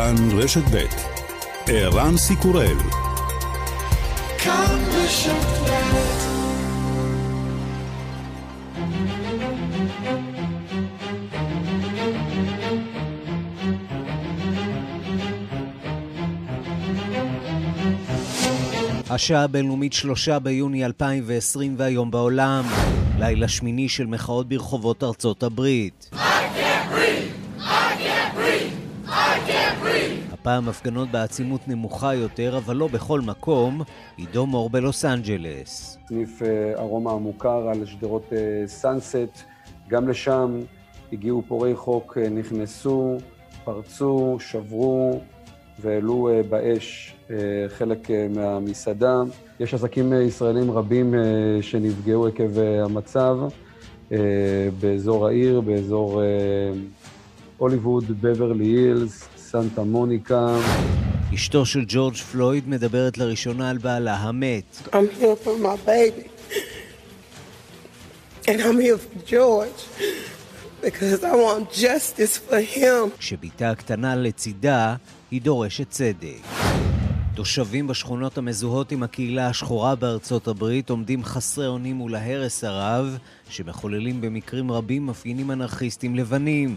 כאן רשת ב' ערן סיקורל כאן רשת השעה הבינלאומית שלושה ביוני 2020 והיום בעולם, לילה שמיני של מחאות ברחובות ארצות הברית. הפעם הפגנות בעצימות נמוכה יותר, אבל לא בכל מקום, עידו מור בלוס אנג'לס. סניף אה, ארומה המוכר על שדרות סאנסט, אה, גם לשם הגיעו פורעי חוק, אה, נכנסו, פרצו, שברו והעלו באש חלק מהמסעדה. יש עסקים ישראלים רבים שנפגעו עקב המצב באזור העיר, באזור הוליווד, בברלי הילס, סנטה מוניקה. אשתו של ג'ורג' פלויד מדברת לראשונה על בעלה המת. I'm here for my baby. And I'm here for George. Because I want justice for him. כשבתה הקטנה לצידה, היא דורשת צדק. תושבים בשכונות המזוהות עם הקהילה השחורה בארצות הברית עומדים חסרי אונים מול ההרס הרב שמחוללים במקרים רבים מפגינים אנרכיסטים לבנים.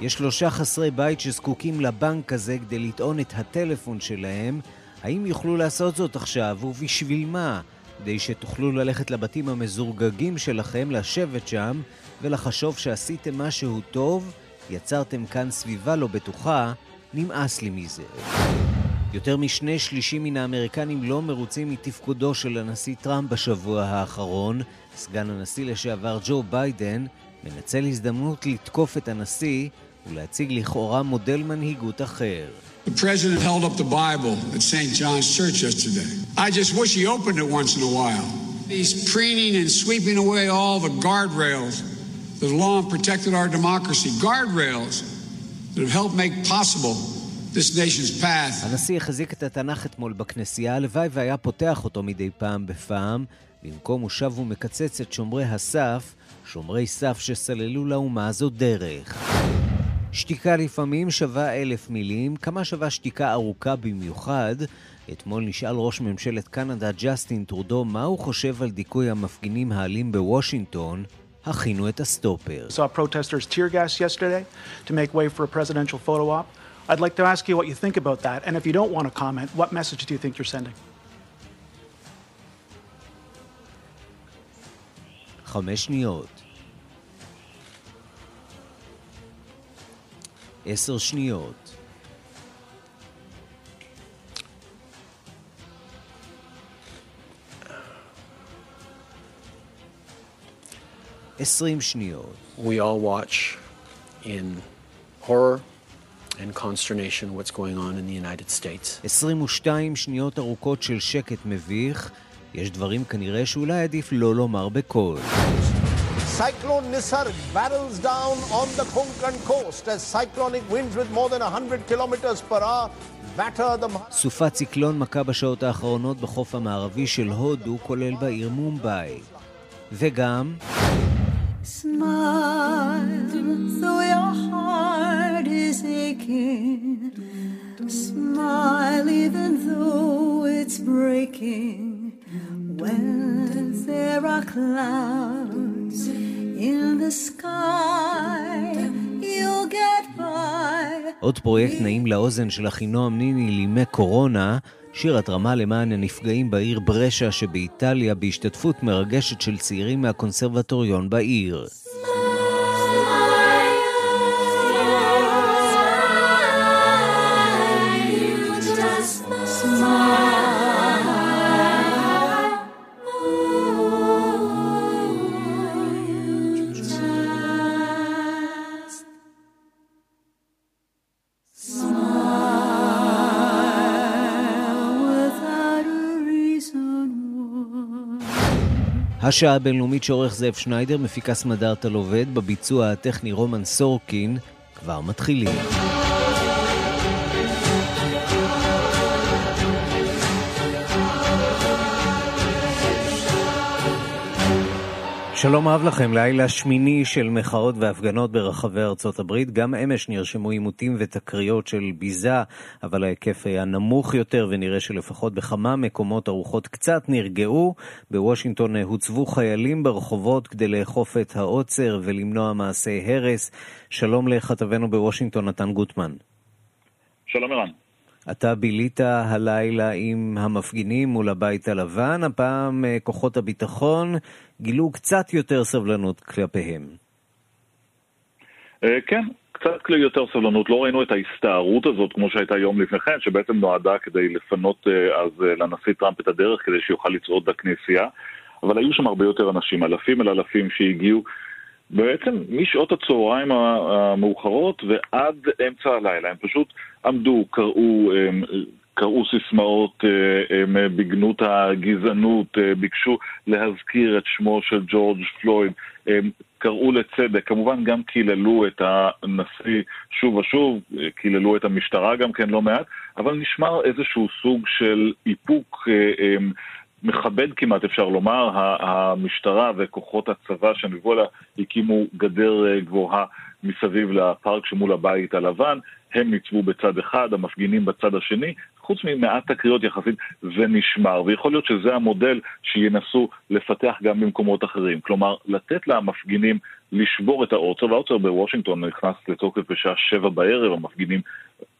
יש שלושה חסרי בית שזקוקים לבנק הזה כדי לטעון את הטלפון שלהם. האם יוכלו לעשות זאת עכשיו, ובשביל מה? כדי שתוכלו ללכת לבתים המזורגגים שלכם, לשבת שם, ולחשוב שעשיתם משהו טוב, יצרתם כאן סביבה לא בטוחה, נמאס לי מזה. יותר משני שלישים מן האמריקנים לא מרוצים מתפקודו של הנשיא טראמפ בשבוע האחרון. סגן הנשיא לשעבר ג'ו ביידן מנצל הזדמנות לתקוף את הנשיא ולהציג לכאורה מודל מנהיגות אחר. The president held up the Bible at St. John's Church yesterday. I just wish he opened it once in a while. He's preening and sweeping away all the guardrails that have long protected our democracy. Guardrails that have helped make possible this nation's path. הנשיא החזיק את התנ"ך אתמול בכנסייה, הלוואי והיה פותח אותו מדי פעם בפעם. במקום הוא שב ומקצץ את שומרי הסף, שומרי סף שסללו לאומה הזו דרך. שתיקה לפעמים שווה אלף מילים, כמה שווה שתיקה ארוכה במיוחד? אתמול נשאל ראש ממשלת קנדה ג'סטין טרודו מה הוא חושב על דיכוי המפגינים האלים בוושינגטון. הכינו את הסטופר. I'd like to ask you what you think about that, and if you don't want to comment, what message do you think you're sending? חמש שניות. עשר שניות. עשרים שניות. We all watch in horror and consternation what's going on in the United States. 22 שניות ארוכות של שקט מביך. יש דברים כנראה שאולי עדיף לא לומר בקול. Cyclone Nisar barrels down on the Konkan coast as cyclonic winds with more than 100 kilometers per hour סופת ציקלון מכה בשעות האחרונות בחוף המערבי של הודו, כולל בעיר מומבאי. וגם... Smile, so your heart is aching. Smile even though it's breaking. When there are clouds in the sky, you'll get by. עוד פרויקט נעים לאוזן של אחינועם ניני לימי קורונה, שיר התרמה למען הנפגעים בעיר ברשה שבאיטליה בהשתתפות מרגשת של צעירים מהקונסרבטוריון בעיר. השעה הבינלאומית שעורך זאב שניידר, מפיקה סמדארטה עובד, בביצוע הטכני רומן סורקין, כבר מתחילים. שלום רב לכם, לילה שמיני של מחאות והפגנות ברחבי ארצות הברית. גם אמש נרשמו עימותים ותקריות של ביזה, אבל ההיקף היה נמוך יותר, ונראה שלפחות בכמה מקומות הרוחות קצת נרגעו. בוושינגטון הוצבו חיילים ברחובות כדי לאכוף את העוצר ולמנוע מעשי הרס. שלום לכתבנו בוושינגטון, נתן גוטמן. שלום ערן. אתה בילית הלילה עם המפגינים מול הבית הלבן, הפעם אה, כוחות הביטחון גילו קצת יותר סבלנות כלפיהם. אה, כן, קצת יותר סבלנות. לא ראינו את ההסתערות הזאת כמו שהייתה יום לפני כן, שבעצם נועדה כדי לפנות אה, אז לנשיא טראמפ את הדרך כדי שיוכל לצעוד לכנסייה. אבל היו שם הרבה יותר אנשים, אלפים על אלפים שהגיעו בעצם משעות הצהריים המאוחרות ועד אמצע הלילה. הם פשוט עמדו, קראו, קראו סיסמאות בגנות הגזענות, ביקשו להזכיר את שמו של ג'ורג' פלויד, קראו לצדק, כמובן גם קיללו את הנשיא שוב ושוב, קיללו את המשטרה גם כן לא מעט, אבל נשמר איזשהו סוג של איפוק מכבד כמעט, אפשר לומר. המשטרה וכוחות הצבא שנלוו אליה הקימו גדר אה, גבוהה מסביב לפארק שמול הבית הלבן. הם ניצבו בצד אחד, המפגינים בצד השני, חוץ ממעט תקריות יחסית זה נשמר, ויכול להיות שזה המודל שינסו לפתח גם במקומות אחרים. כלומר, לתת למפגינים לשבור את העוצר, והעוצר בוושינגטון נכנס לתוקף בשעה שבע בערב, המפגינים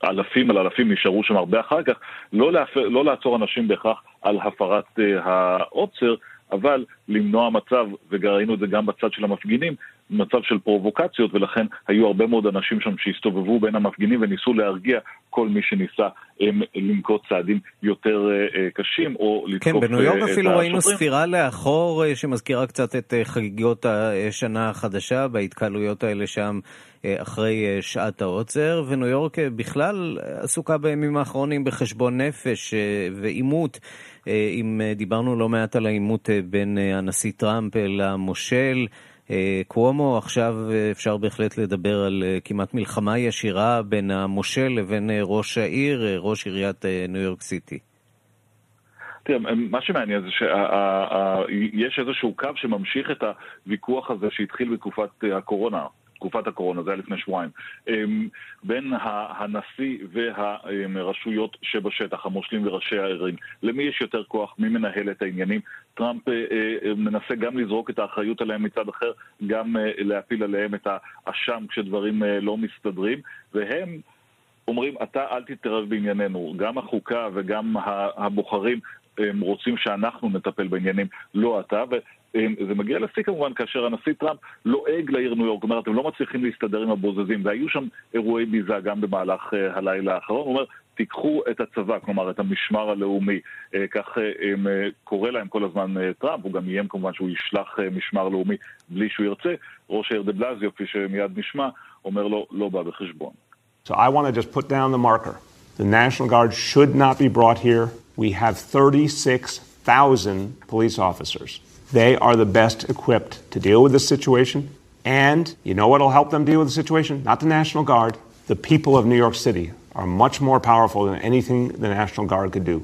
אלפים על אלפים נשארו שם הרבה אחר כך, לא, להפ... לא לעצור אנשים בהכרח על הפרת uh, העוצר, אבל למנוע מצב, וראינו את זה גם בצד של המפגינים, מצב של פרובוקציות, ולכן היו הרבה מאוד אנשים שם שהסתובבו בין המפגינים וניסו להרגיע כל מי שניסה הם, לנקוט צעדים יותר uh, קשים, או לתקוף כן, בניו יורק uh, אפילו ראינו ספירה לאחור שמזכירה קצת את חגיגות השנה החדשה בהתקהלויות האלה שם אחרי שעת העוצר, וניו יורק בכלל עסוקה בימים האחרונים בחשבון נפש ועימות. אם דיברנו לא מעט על העימות בין הנשיא טראמפ למושל, אה, קוומו, עכשיו אה, אפשר בהחלט לדבר על אה, כמעט מלחמה ישירה בין המושל לבין ראש העיר, ראש עיריית ניו יורק סיטי. תראה, מה שמעניין זה שיש איזשהו קו שממשיך את הוויכוח הזה שהתחיל בתקופת הקורונה. תקופת הקורונה, זה היה לפני שבועיים, אמ, בין הנשיא והרשויות שבשטח, המושלים וראשי הערים. למי יש יותר כוח, מי מנהל את העניינים. טראמפ אה, אה, מנסה גם לזרוק את האחריות עליהם מצד אחר, גם אה, להפיל עליהם את האשם כשדברים לא מסתדרים, והם... אומרים, אתה אל תתערב בענייננו. גם החוקה וגם הבוחרים הם רוצים שאנחנו נטפל בעניינים, לא אתה. זה מגיע לשיא כמובן כאשר הנשיא טראמפ לועג לעיר ניו יורק, אומר, אתם לא מצליחים להסתדר עם הבוזזים, והיו שם אירועי ביזה גם במהלך uh, הלילה האחרון, הוא אומר, תיקחו את הצבא, כלומר את המשמר הלאומי, uh, כך uh, קורא להם כל הזמן טראמפ, הוא גם איים כמובן שהוא ישלח משמר לאומי בלי שהוא ירצה, ראש העיר דה בלזיו, כפי שמיד נשמע, אומר לו, לא בא בחשבון. So I want to just put down the marker. The National Guard should not be brought here. We have 36,000 police officers. They are the best equipped to deal with this situation. And you know what will help them deal with the situation? Not the National Guard. The people of New York City are much more powerful than anything the National Guard could do.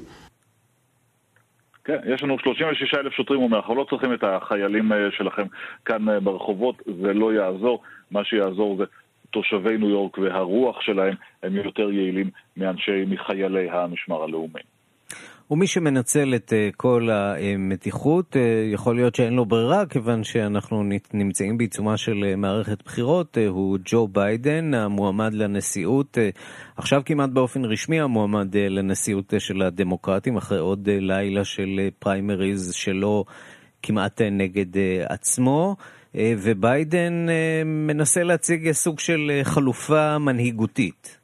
כן, יש לנו 36 אלף שוטרים, הוא אומר, אנחנו לא צריכים את החיילים שלכם כאן ברחובות, זה לא יעזור. מה שיעזור זה תושבי ניו יורק והרוח שלהם הם יותר יעילים מאנשי, מחיילי המשמר הלאומי. ומי שמנצל את אה, כל המתיחות, אה, יכול להיות שאין לו ברירה, כיוון שאנחנו נמצאים בעיצומה של אה, מערכת בחירות, הוא ג'ו ביידן, המועמד לנשיאות, עכשיו כמעט באופן רשמי המועמד לנשיאות של הדמוקרטים, אחרי עוד לילה של פריימריז שלו כמעט נגד עצמו. וביידן מנסה להציג סוג של חלופה מנהיגותית.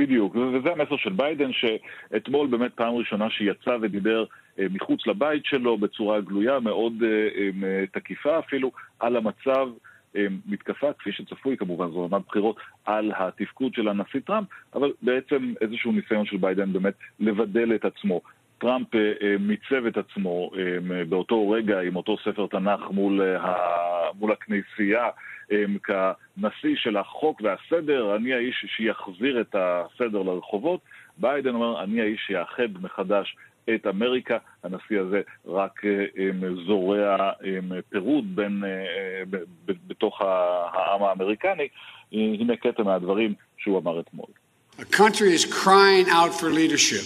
בדיוק, וזה המסר של ביידן, שאתמול באמת פעם ראשונה שיצא ודיבר אה, מחוץ לבית שלו בצורה גלויה, מאוד אה, אה, תקיפה אפילו, על המצב, מתקפה, כפי שצפוי כמובן, זו עונת בחירות, על התפקוד של הנשיא טראמפ, אבל בעצם איזשהו ניסיון של ביידן באמת לבדל את עצמו. טראמפ מיצב את עצמו באותו רגע עם אותו ספר תנ"ך מול, ה... מול הכנסייה כנשיא של החוק והסדר, אני האיש שיחזיר את הסדר לרחובות. ביידן אומר, אני האיש שיאחד מחדש את אמריקה. הנשיא הזה רק זורע פירוד בין, בתוך העם האמריקני. הנה קטע מהדברים שהוא אמר אתמול. The country is crying out for leadership.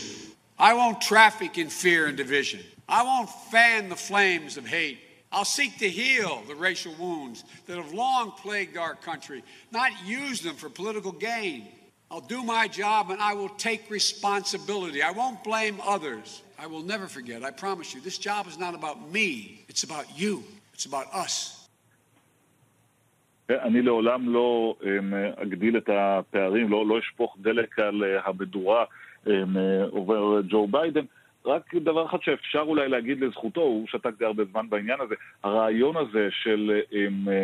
I won't traffic in fear and division. I won't fan the flames of hate. I'll seek to heal the racial wounds that have long plagued our country, not use them for political gain. I'll do my job and I will take responsibility. I won't blame others. I will never forget, I promise you, this job is not about me, it's about you, it's about us. אני לעולם לא אגדיל את הפערים, לא, לא אשפוך דלק על המדורה עובר ג'ו ביידן. רק דבר אחד שאפשר אולי להגיד לזכותו, הוא שתק די הרבה זמן בעניין הזה, הרעיון הזה של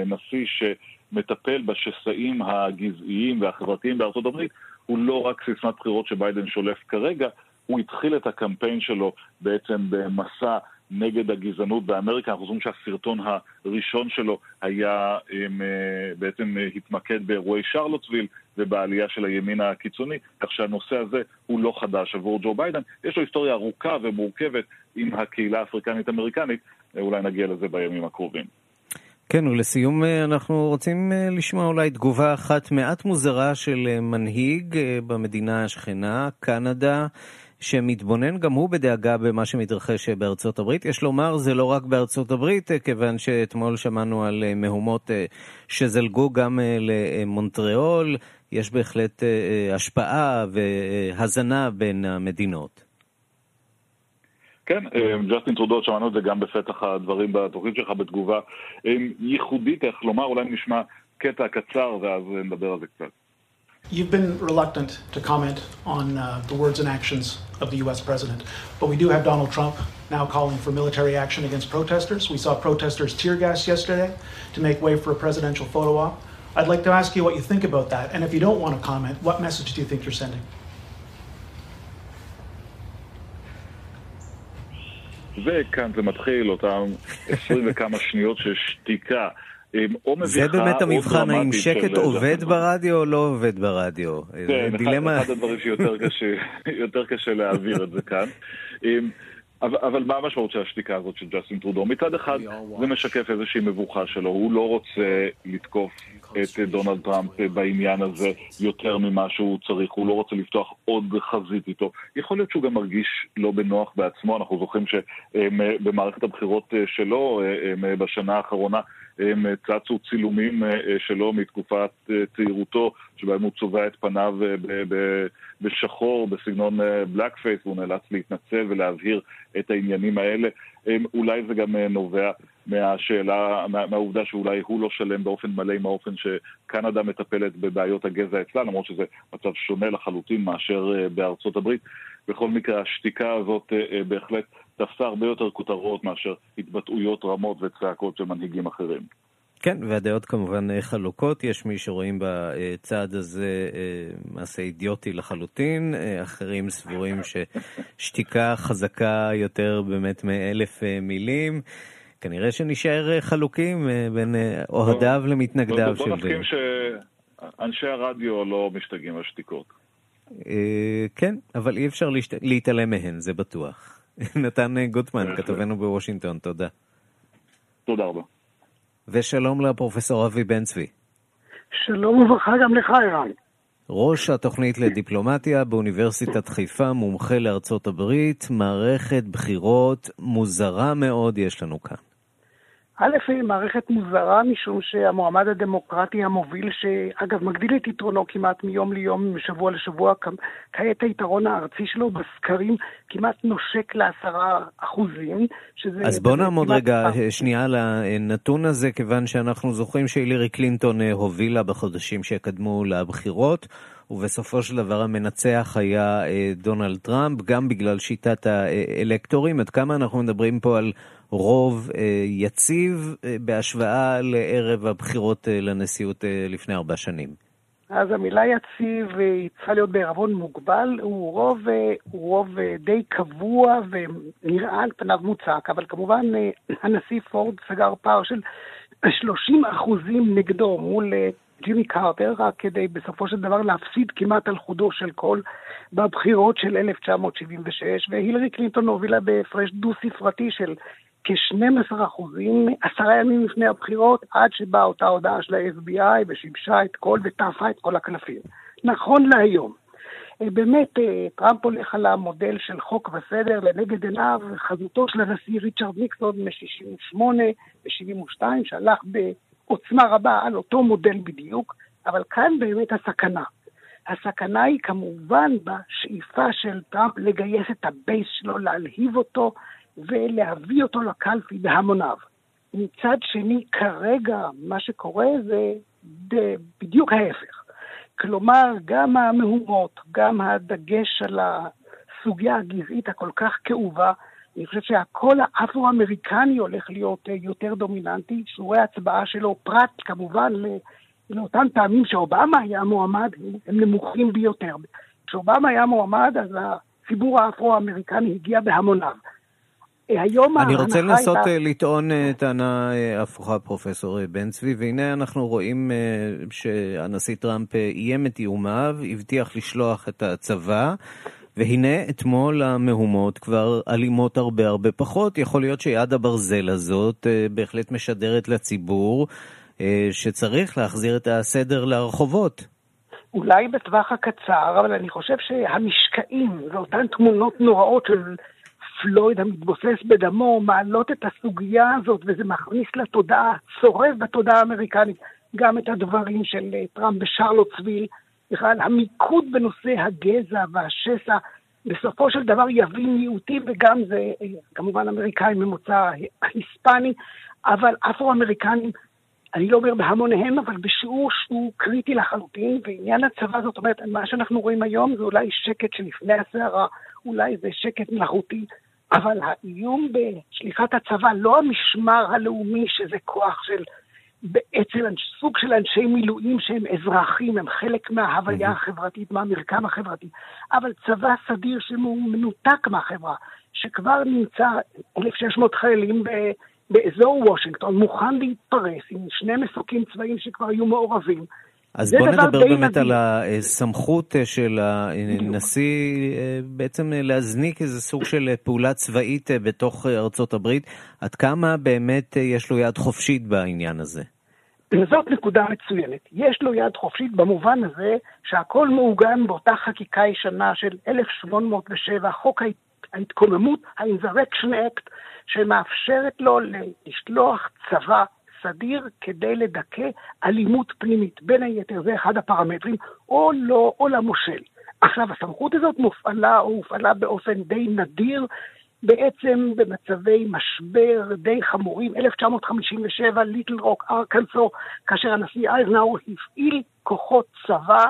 נשיא שמטפל בשסעים הגזעיים והחברתיים בארצות הברית, הוא לא רק סיסמת בחירות שביידן שולף כרגע, הוא התחיל את הקמפיין שלו בעצם במסע נגד הגזענות באמריקה. אנחנו חושבים שהסרטון הראשון שלו היה בעצם התמקד באירועי שרלוטסוויל ובעלייה של הימין הקיצוני, כך שהנושא הזה הוא לא חדש עבור ג'ו ביידן. יש לו היסטוריה ארוכה ומורכבת עם הקהילה האפריקנית-אמריקנית, אולי נגיע לזה בימים הקרובים. כן, ולסיום אנחנו רוצים לשמוע אולי תגובה אחת מעט מוזרה של מנהיג במדינה השכנה, קנדה. שמתבונן גם הוא בדאגה במה שמתרחש בארצות הברית. יש לומר, זה לא רק בארצות הברית, כיוון שאתמול שמענו על מהומות שזלגו גם למונטריאול. יש בהחלט השפעה והזנה בין המדינות. כן, ג'סטין טרודו, שמענו את זה גם בפתח הדברים בתוכנית שלך בתגובה ייחודית, איך לומר, אולי נשמע קטע קצר ואז נדבר על זה קצת. You've been reluctant to comment on uh, the words and actions of the US president, but we do have Donald Trump now calling for military action against protesters. We saw protesters tear gas yesterday to make way for a presidential photo op. I'd like to ask you what you think about that, and if you don't want to comment, what message do you think you're sending? וכאן זה מתחיל, אותם עשרים וכמה שניות של שתיקה. זה באמת המבחן, האם שקט עובד ברדיו או לא עובד ברדיו. כן, דילמה... אחד הדברים שיותר קשה להעביר את זה כאן. אבל, אבל מה המשמעות של השתיקה הזאת של ג'סטין טרודו? מצד אחד זה משקף איזושהי מבוכה שלו, הוא לא רוצה לתקוף את דונלד טראמפ בעניין הזה יותר ממה שהוא צריך, הוא לא רוצה לפתוח עוד חזית איתו. יכול להיות שהוא גם מרגיש לא בנוח בעצמו, אנחנו זוכרים שבמערכת הבחירות שלו בשנה האחרונה צצו צילומים שלו מתקופת צעירותו, שבהם הוא צובע את פניו בשחור, בסגנון בלק פייס, והוא נאלץ להתנצל ולהבהיר את העניינים האלה. אולי זה גם נובע מהשאלה, מה, מהעובדה שאולי הוא לא שלם באופן מלא עם האופן שקנדה מטפלת בבעיות הגזע אצלה, למרות שזה מצב שונה לחלוטין מאשר בארצות הברית. בכל מקרה, השתיקה הזאת בהחלט תפסה הרבה יותר כותרות מאשר התבטאויות רמות וצעקות של מנהיגים אחרים. כן, והדעות כמובן חלוקות. יש מי שרואים בצעד הזה מעשה אידיוטי לחלוטין, אחרים סבורים ששתיקה חזקה יותר באמת מאלף מילים. כנראה שנשאר חלוקים בין אוהדיו למתנגדיו של... בוא נסכים שאנשי הרדיו לא משתגעים על שתיקות. כן, אבל אי אפשר להתעלם מהן, זה בטוח. נתן גוטמן, כתבנו בוושינגטון, תודה. תודה רבה. ושלום לפרופסור אבי בן צבי. שלום וברכה גם לך, ערן. ראש התוכנית לדיפלומטיה באוניברסיטת חיפה, מומחה לארצות הברית, מערכת בחירות מוזרה מאוד יש לנו כאן. א', היא מערכת מוזרה משום שהמועמד הדמוקרטי המוביל, שאגב מגדיל את יתרונו כמעט מיום ליום, משבוע לשבוע, כעת היתרון הארצי שלו בסקרים כמעט נושק לעשרה אחוזים, שזה... אז בוא נעמוד רגע פעם. שנייה על הנתון הזה, כיוון שאנחנו זוכרים שהילרי קלינטון הובילה בחודשים שקדמו לבחירות. ובסופו של דבר המנצח היה דונלד טראמפ, גם בגלל שיטת האלקטורים. עד כמה אנחנו מדברים פה על רוב יציב בהשוואה לערב הבחירות לנשיאות לפני ארבע שנים? אז המילה יציב היא צריכה להיות בערבון מוגבל, הוא רוב, הוא רוב די קבוע ונראה על פניו מוצק, אבל כמובן הנשיא פורד סגר פער של 30 אחוזים נגדו מול ג'ימי קרטר, רק כדי בסופו של דבר להפסיד כמעט על חודו של קול בבחירות של 1976, והילרי קלינטון הובילה בהפרש דו-ספרתי של כ-12 אחוזים, עשרה ימים לפני הבחירות, עד שבאה אותה הודעה של ה-FBI ושיבשה את כל וטרפה את כל הקלפים. נכון להיום. אה, באמת, אה, טראמפ הולך על המודל של חוק וסדר לנגד עיניו, חזותו של הנשיא ריצ'רד ניקסון מ-68 ו-72, שהלך בעוצמה רבה על אותו מודל בדיוק, אבל כאן באמת הסכנה. הסכנה היא כמובן בשאיפה של טראמפ לגייס את ה base שלו, להלהיב אותו, ולהביא אותו לקלפי בהמוניו. מצד שני, כרגע מה שקורה זה בדיוק ההפך. כלומר, גם המהומות, גם הדגש על הסוגיה הגזעית הכל כך כאובה, אני חושב שהקול האפרו-אמריקני הולך להיות אה, יותר דומיננטי, שיעורי ההצבעה שלו, פרט כמובן לאותם טעמים שאובמה היה מועמד, הם נמוכים ביותר. כשאובמה היה מועמד, אז הציבור האפרו-אמריקני הגיע בהמוניו. היום אני רוצה לנסות הייתה... אה, לטעון אה, טענה אה, הפוכה, פרופסור בן צבי, והנה אנחנו רואים שהנשיא טראמפ איים את איומיו, הבטיח לשלוח את הצבא. והנה אתמול המהומות כבר אלימות הרבה הרבה פחות. יכול להיות שיד הברזל הזאת בהחלט משדרת לציבור שצריך להחזיר את הסדר לרחובות. אולי בטווח הקצר, אבל אני חושב שהמשקעים ואותן תמונות נוראות של פלויד המתבוסס בדמו מעלות את הסוגיה הזאת, וזה מכניס לתודעה, צורב בתודעה האמריקנית, גם את הדברים של אה, טראמפ בשרלוטסוויל, בכלל המיקוד בנושא הגזע והשסע, בסופו של דבר יביא מיעוטים, וגם זה כמובן אמריקאים ממוצא היספני, אבל אפרו-אמריקנים, אני לא אומר בהמוניהם, אבל בשיעור שהוא קריטי לחלוטין, ועניין הצבא, זאת אומרת, מה שאנחנו רואים היום זה אולי שקט שלפני הסערה, אולי זה שקט מלאכותי, אבל האיום בשליחת הצבא, לא המשמר הלאומי, שזה כוח של בעצם סוג של אנשי מילואים שהם אזרחים, הם חלק מההוויה החברתית, מהמרקם החברתי, אבל צבא סדיר שהוא מנותק מהחברה, שכבר נמצא 1,600 חיילים ב... באזור וושינגטון, מוכן להתפרס עם שני מסוקים צבאיים שכבר היו מעורבים, אז בוא נדבר באמת נדיר. על הסמכות אה, של הנשיא אה, בעצם אה, להזניק איזה סוג של פעולה צבאית בתוך ארצות הברית. עד כמה באמת יש לו יד חופשית בעניין הזה? זאת נקודה מצוינת. יש לו יד חופשית במובן הזה שהכל מעוגן באותה חקיקה ישנה של 1807, חוק ההתקוממות, ה-Insurrection Act, שמאפשרת לו לשלוח צבא סדיר כדי לדכא אלימות פנימית. בין היתר, זה אחד הפרמטרים, או לא, או למושל. עכשיו, הסמכות הזאת מופעלה או הופעלה באופן די נדיר, בעצם במצבי משבר די חמורים. 1957, ליטל רוק, ארקנסו, כאשר הנשיא אייזנאור הפעיל כוחות צבא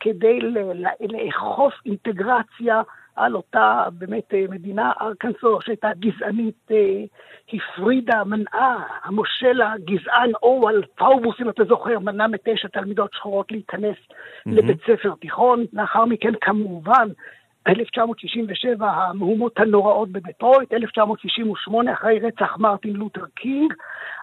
כדי לאכוף אינטגרציה על אותה באמת אה, מדינה, ארקנסו, שהייתה גזענית, אה, הפרידה, מנעה, המושל הגזען אורוול פאובוס, אם אתה זוכר, מנע מתשע תלמידות שחורות להיכנס mm-hmm. לבית ספר תיכון. לאחר מכן, כמובן, 1967, המהומות הנוראות בדטרויט, 1968, אחרי רצח מרטין לותר קינג,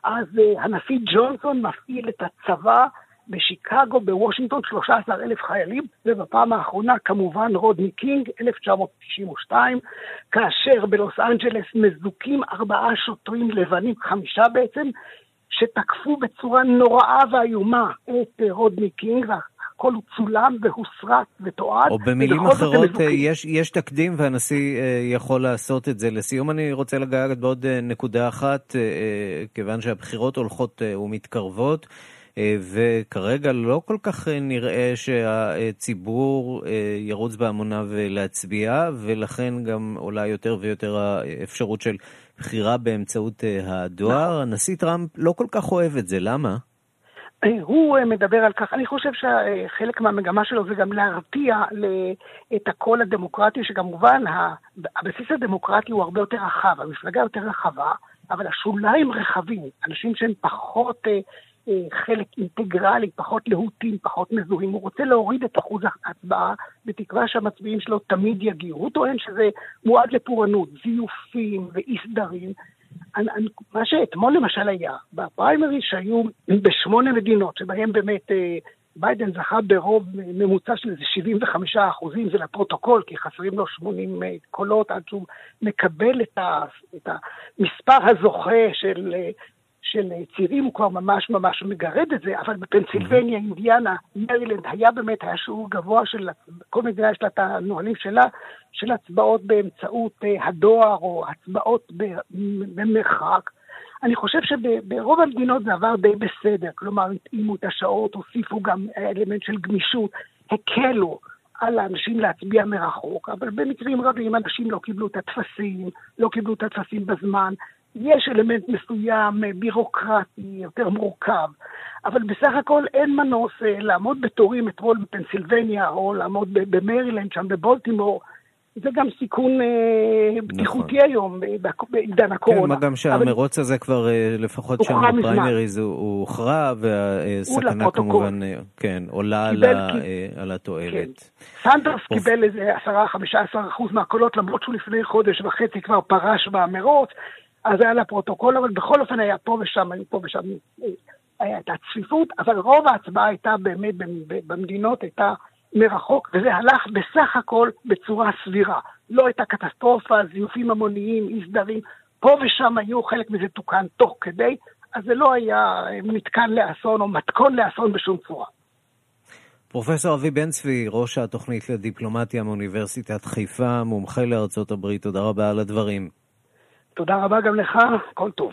אז אה, הנשיא ג'ונסון מפעיל את הצבא בשיקגו, בוושינגטון, 13 אלף חיילים, ובפעם האחרונה כמובן רודני קינג, 1992, כאשר בלוס אנג'לס מזוכים ארבעה שוטרים לבנים, חמישה בעצם, שתקפו בצורה נוראה ואיומה את רודני קינג, הכל צולם והוסרט ותועד. או במילים אחרות, אה, יש, יש תקדים והנשיא אה, יכול לעשות את זה. לסיום אני רוצה לגעת בעוד אה, נקודה אחת, כיוון שהבחירות הולכות ומתקרבות. אה, וכרגע לא כל כך אה, נראה שהציבור אה, ירוץ בהמוניו להצביע, ולכן גם עולה יותר ויותר האפשרות של בחירה באמצעות הדואר. נכון. הנשיא טראמפ לא כל כך אוהב את זה, למה? הוא מדבר על כך, אני חושב שחלק מהמגמה שלו זה גם להרתיע את הקול הדמוקרטי, שכמובן הבסיס הדמוקרטי הוא הרבה יותר רחב, המפלגה יותר רחבה, אבל השוליים רחבים, אנשים שהם פחות חלק אינטגרלי, פחות להוטים, פחות מזוהים. הוא רוצה להוריד את אחוז ההצבעה, בתקווה שהמצביעים שלו תמיד יגיעו. הוא טוען שזה מועד לפורענות, זיופים ואי סדרים. מה שאתמול למשל היה, בפריימריז שהיו בשמונה מדינות, שבהם באמת אה, ביידן זכה ברוב ממוצע של איזה 75 אחוזים, זה לפרוטוקול, כי חסרים לו 80 אה, קולות עד שהוא מקבל את, ה, את המספר הזוכה של, אה, של צירים, הוא כבר ממש ממש מגרד את זה, אבל בפנסילבניה, אינדיאנה, מרילנד, היה באמת, היה שיעור גבוה של, כל מדינה יש לה את הנהלים שלה, של הצבעות באמצעות אה, הדואר או הצבעות במרחק. אני חושב שברוב המדינות זה עבר די בסדר, כלומר התאימו את השעות, הוסיפו גם אלמנט של גמישות, הקלו על האנשים להצביע מרחוק, אבל במקרים רבים אנשים לא קיבלו את הטפסים, לא קיבלו את הטפסים בזמן, יש אלמנט מסוים אה, בירוקרטי, יותר מורכב, אבל בסך הכל אין מנוס אה, לעמוד בתורים אתמול בפנסילבניה, או לעמוד במרילנד, שם בבולטימור, זה גם סיכון אה, נכון. בטיחותי היום בעידן הקורונה. כן, מה גם שהמרוץ הזה כבר, לפחות שם בפריימריז, הוא הוכרע, והסכנה כמובן, כן, עולה על, על התועלת. כן. סנדרס קיבל איזה 10-15 אחוז מהקולות, למרות שהוא לפני חודש וחצי כבר פרש במרוץ, אז היה לפרוטוקול, אבל בכל אופן היה פה ושם, היו פה ושם, הייתה צפיפות, אבל רוב ההצבעה הייתה באמת במדינות, הייתה מרחוק, וזה הלך בסך הכל בצורה סבירה. לא הייתה קטסטרופה, זיופים המוניים, אי סדרים. פה ושם היו, חלק מזה תוקן תוך כדי, אז זה לא היה מתקן לאסון או מתכון לאסון בשום צורה. פרופסור אבי בן צבי, ראש התוכנית לדיפלומטיה מאוניברסיטת חיפה, מומחה לארצות הברית, תודה רבה על הדברים. תודה רבה גם לך, כל טוב.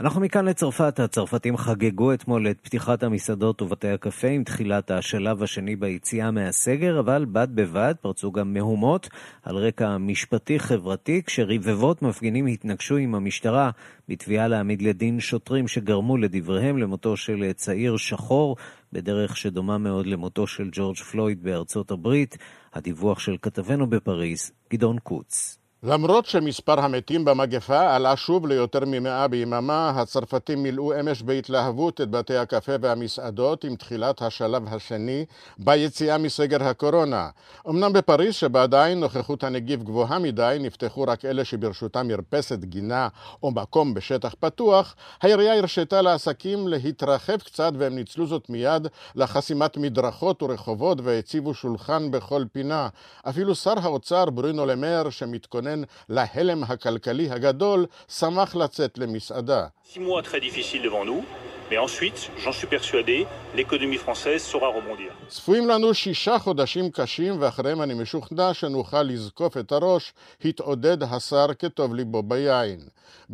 אנחנו מכאן לצרפת. הצרפתים חגגו אתמול את פתיחת המסעדות ובתי הקפה עם תחילת השלב השני ביציאה מהסגר, אבל בד בבד פרצו גם מהומות על רקע משפטי-חברתי, כשרבבות מפגינים התנגשו עם המשטרה בתביעה להעמיד לדין שוטרים שגרמו לדבריהם למותו של צעיר שחור, בדרך שדומה מאוד למותו של ג'ורג' פלויד בארצות הברית. הדיווח של כתבנו בפריז, גדעון קוץ. למרות שמספר המתים במגפה עלה שוב ליותר ממאה ביממה, הצרפתים מילאו אמש בהתלהבות את בתי הקפה והמסעדות עם תחילת השלב השני ביציאה מסגר הקורונה. אמנם בפריז, שבה עדיין נוכחות הנגיף גבוהה מדי, נפתחו רק אלה שברשותם מרפסת גינה או מקום בשטח פתוח, העירייה הרשתה לעסקים להתרחב קצת והם ניצלו זאת מיד לחסימת מדרכות ורחובות והציבו שולחן בכל פינה. אפילו שר האוצר ברונו למר, שמתכונן מתכונן להלם הכלכלי הגדול, שמח לצאת למסעדה. Mais ensuite, j'en suis persuadé, l'économie française saura rebondir. צפויים לנו שישה חודשים קשים, ואחריהם אני משוכנע שנוכל לזקוף את הראש, התעודד השר כטוב ליבו ביין.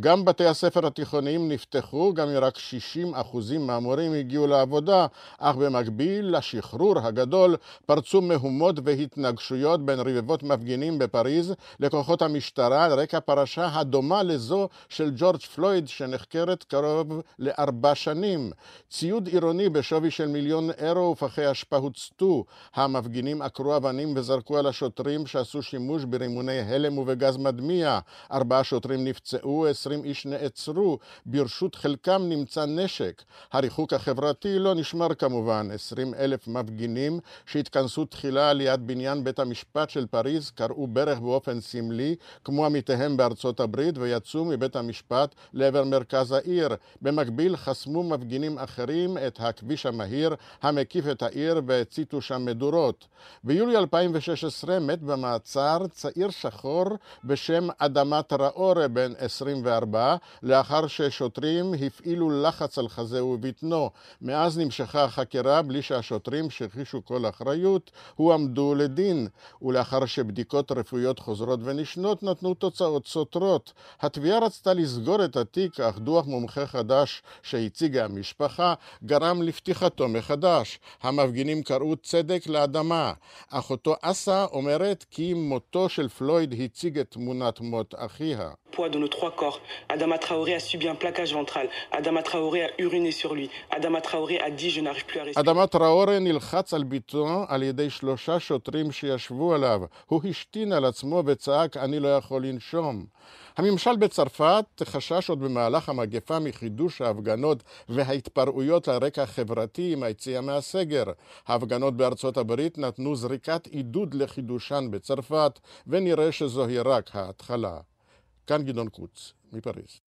גם בתי הספר התיכוניים נפתחו, גם אם רק 60 אחוזים מהמורים הגיעו לעבודה, אך במקביל לשחרור הגדול פרצו מהומות והתנגשויות בין רבבות מפגינים בפריז לכוחות המשטרה על רקע פרשה הדומה לזו של ג'ורג' פלויד שנחקרת קרוב לארבע שנים. שנים. ציוד עירוני בשווי של מיליון אירו ופחי אשפה הוצתו. המפגינים עקרו אבנים וזרקו על השוטרים שעשו שימוש ברימוני הלם ובגז מדמיע. ארבעה שוטרים נפצעו, עשרים איש נעצרו. ברשות חלקם נמצא נשק. הריחוק החברתי לא נשמר כמובן. עשרים אלף מפגינים שהתכנסו תחילה ליד בניין בית המשפט של פריז קראו ברך באופן סמלי, כמו עמיתיהם בארצות הברית, ויצאו מבית המשפט לעבר מרכז העיר. במקביל חסמו מפגינים אחרים את הכביש המהיר המקיף את העיר והציתו שם מדורות. ביולי 2016 מת במעצר צעיר שחור בשם אדמת ראורה בן 24 לאחר ששוטרים הפעילו לחץ על חזה ובטנו. מאז נמשכה החקירה בלי שהשוטרים שהכחישו כל אחריות הועמדו לדין ולאחר שבדיקות רפואיות חוזרות ונשנות נתנו תוצאות סותרות. התביעה רצתה לסגור את התיק אך דוח מומחה חדש שהציג המשפחה גרם לפתיחתו מחדש. המפגינים קראו צדק לאדמה. אחותו אסה אומרת כי מותו של פלויד הציג את תמונת מות אחיה. poids de nos trois corps. Adama Traoré a subi un plaquage ventral. Adama Traoré a uriné sur lui. Adama Traoré a dit je n'arrive plus à respirer. אדמה טראורי נלחץ על ביתו על ידי שלושה שוטרים שישבו עליו. הוא השתין על עצמו וצעק אני לא יכול לנשום. הממשל בצרפת חשש עוד במהלך המגפה מחידוש ההפגנות וההתפרעויות על רקע חברתי עם היציאה מהסגר. ההפגנות בארצות הברית נתנו זריקת עידוד לחידושן בצרפת, ונראה שזוהי רק ההתחלה. כאן גדעון קוץ, מפריז.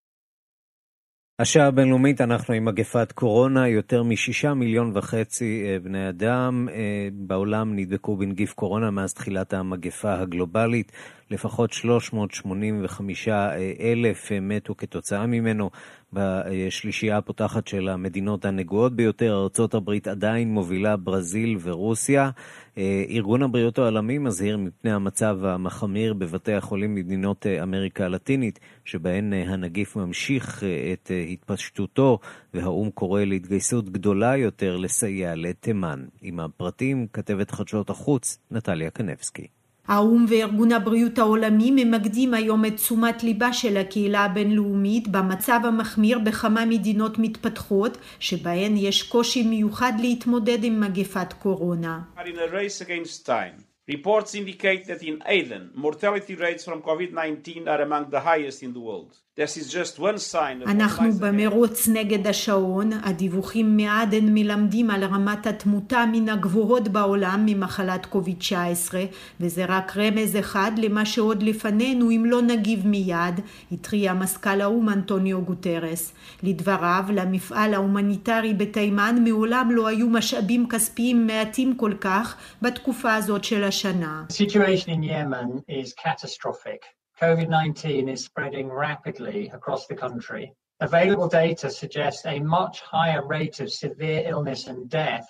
השעה הבינלאומית, אנחנו עם מגפת קורונה, יותר משישה מיליון וחצי אה, בני אדם אה, בעולם נדבקו בנגיף קורונה מאז תחילת המגפה הגלובלית. לפחות 385 אלף מתו כתוצאה ממנו. בשלישייה הפותחת של המדינות הנגועות ביותר, ארה"ב עדיין מובילה ברזיל ורוסיה. ארגון הבריאות העולמי מזהיר מפני המצב המחמיר בבתי החולים במדינות אמריקה הלטינית, שבהן הנגיף ממשיך את התפשטותו, והאו"ם קורא להתגייסות גדולה יותר לסייע לתימן. עם הפרטים, כתבת חדשות החוץ, נטליה קנבסקי. האו"ם וארגון הבריאות העולמי ממקדים היום את תשומת ליבה של הקהילה הבינלאומית במצב המחמיר בכמה מדינות מתפתחות, שבהן יש קושי מיוחד להתמודד עם מגפת קורונה. Reports indicate that in Aden, mortality rates from COVID-19 are among the highest in the world. אנחנו במרוץ נגד השעון, הדיווחים מעדן מלמדים על רמת התמותה מן הגבוהות בעולם ממחלת קוביד-19, וזה רק רמז אחד למה שעוד לפנינו אם לא נגיב מיד, התריע מזכ"ל האו"ם אנטוניו גוטרס. לדבריו, למפעל ההומניטרי בתימן מעולם לא היו משאבים כספיים מעטים כל כך בתקופה הזאת של השנה. The situation in Yemen is catastrophic. COVID 19 is spreading rapidly across the country. Available data suggest a much higher rate of severe illness and death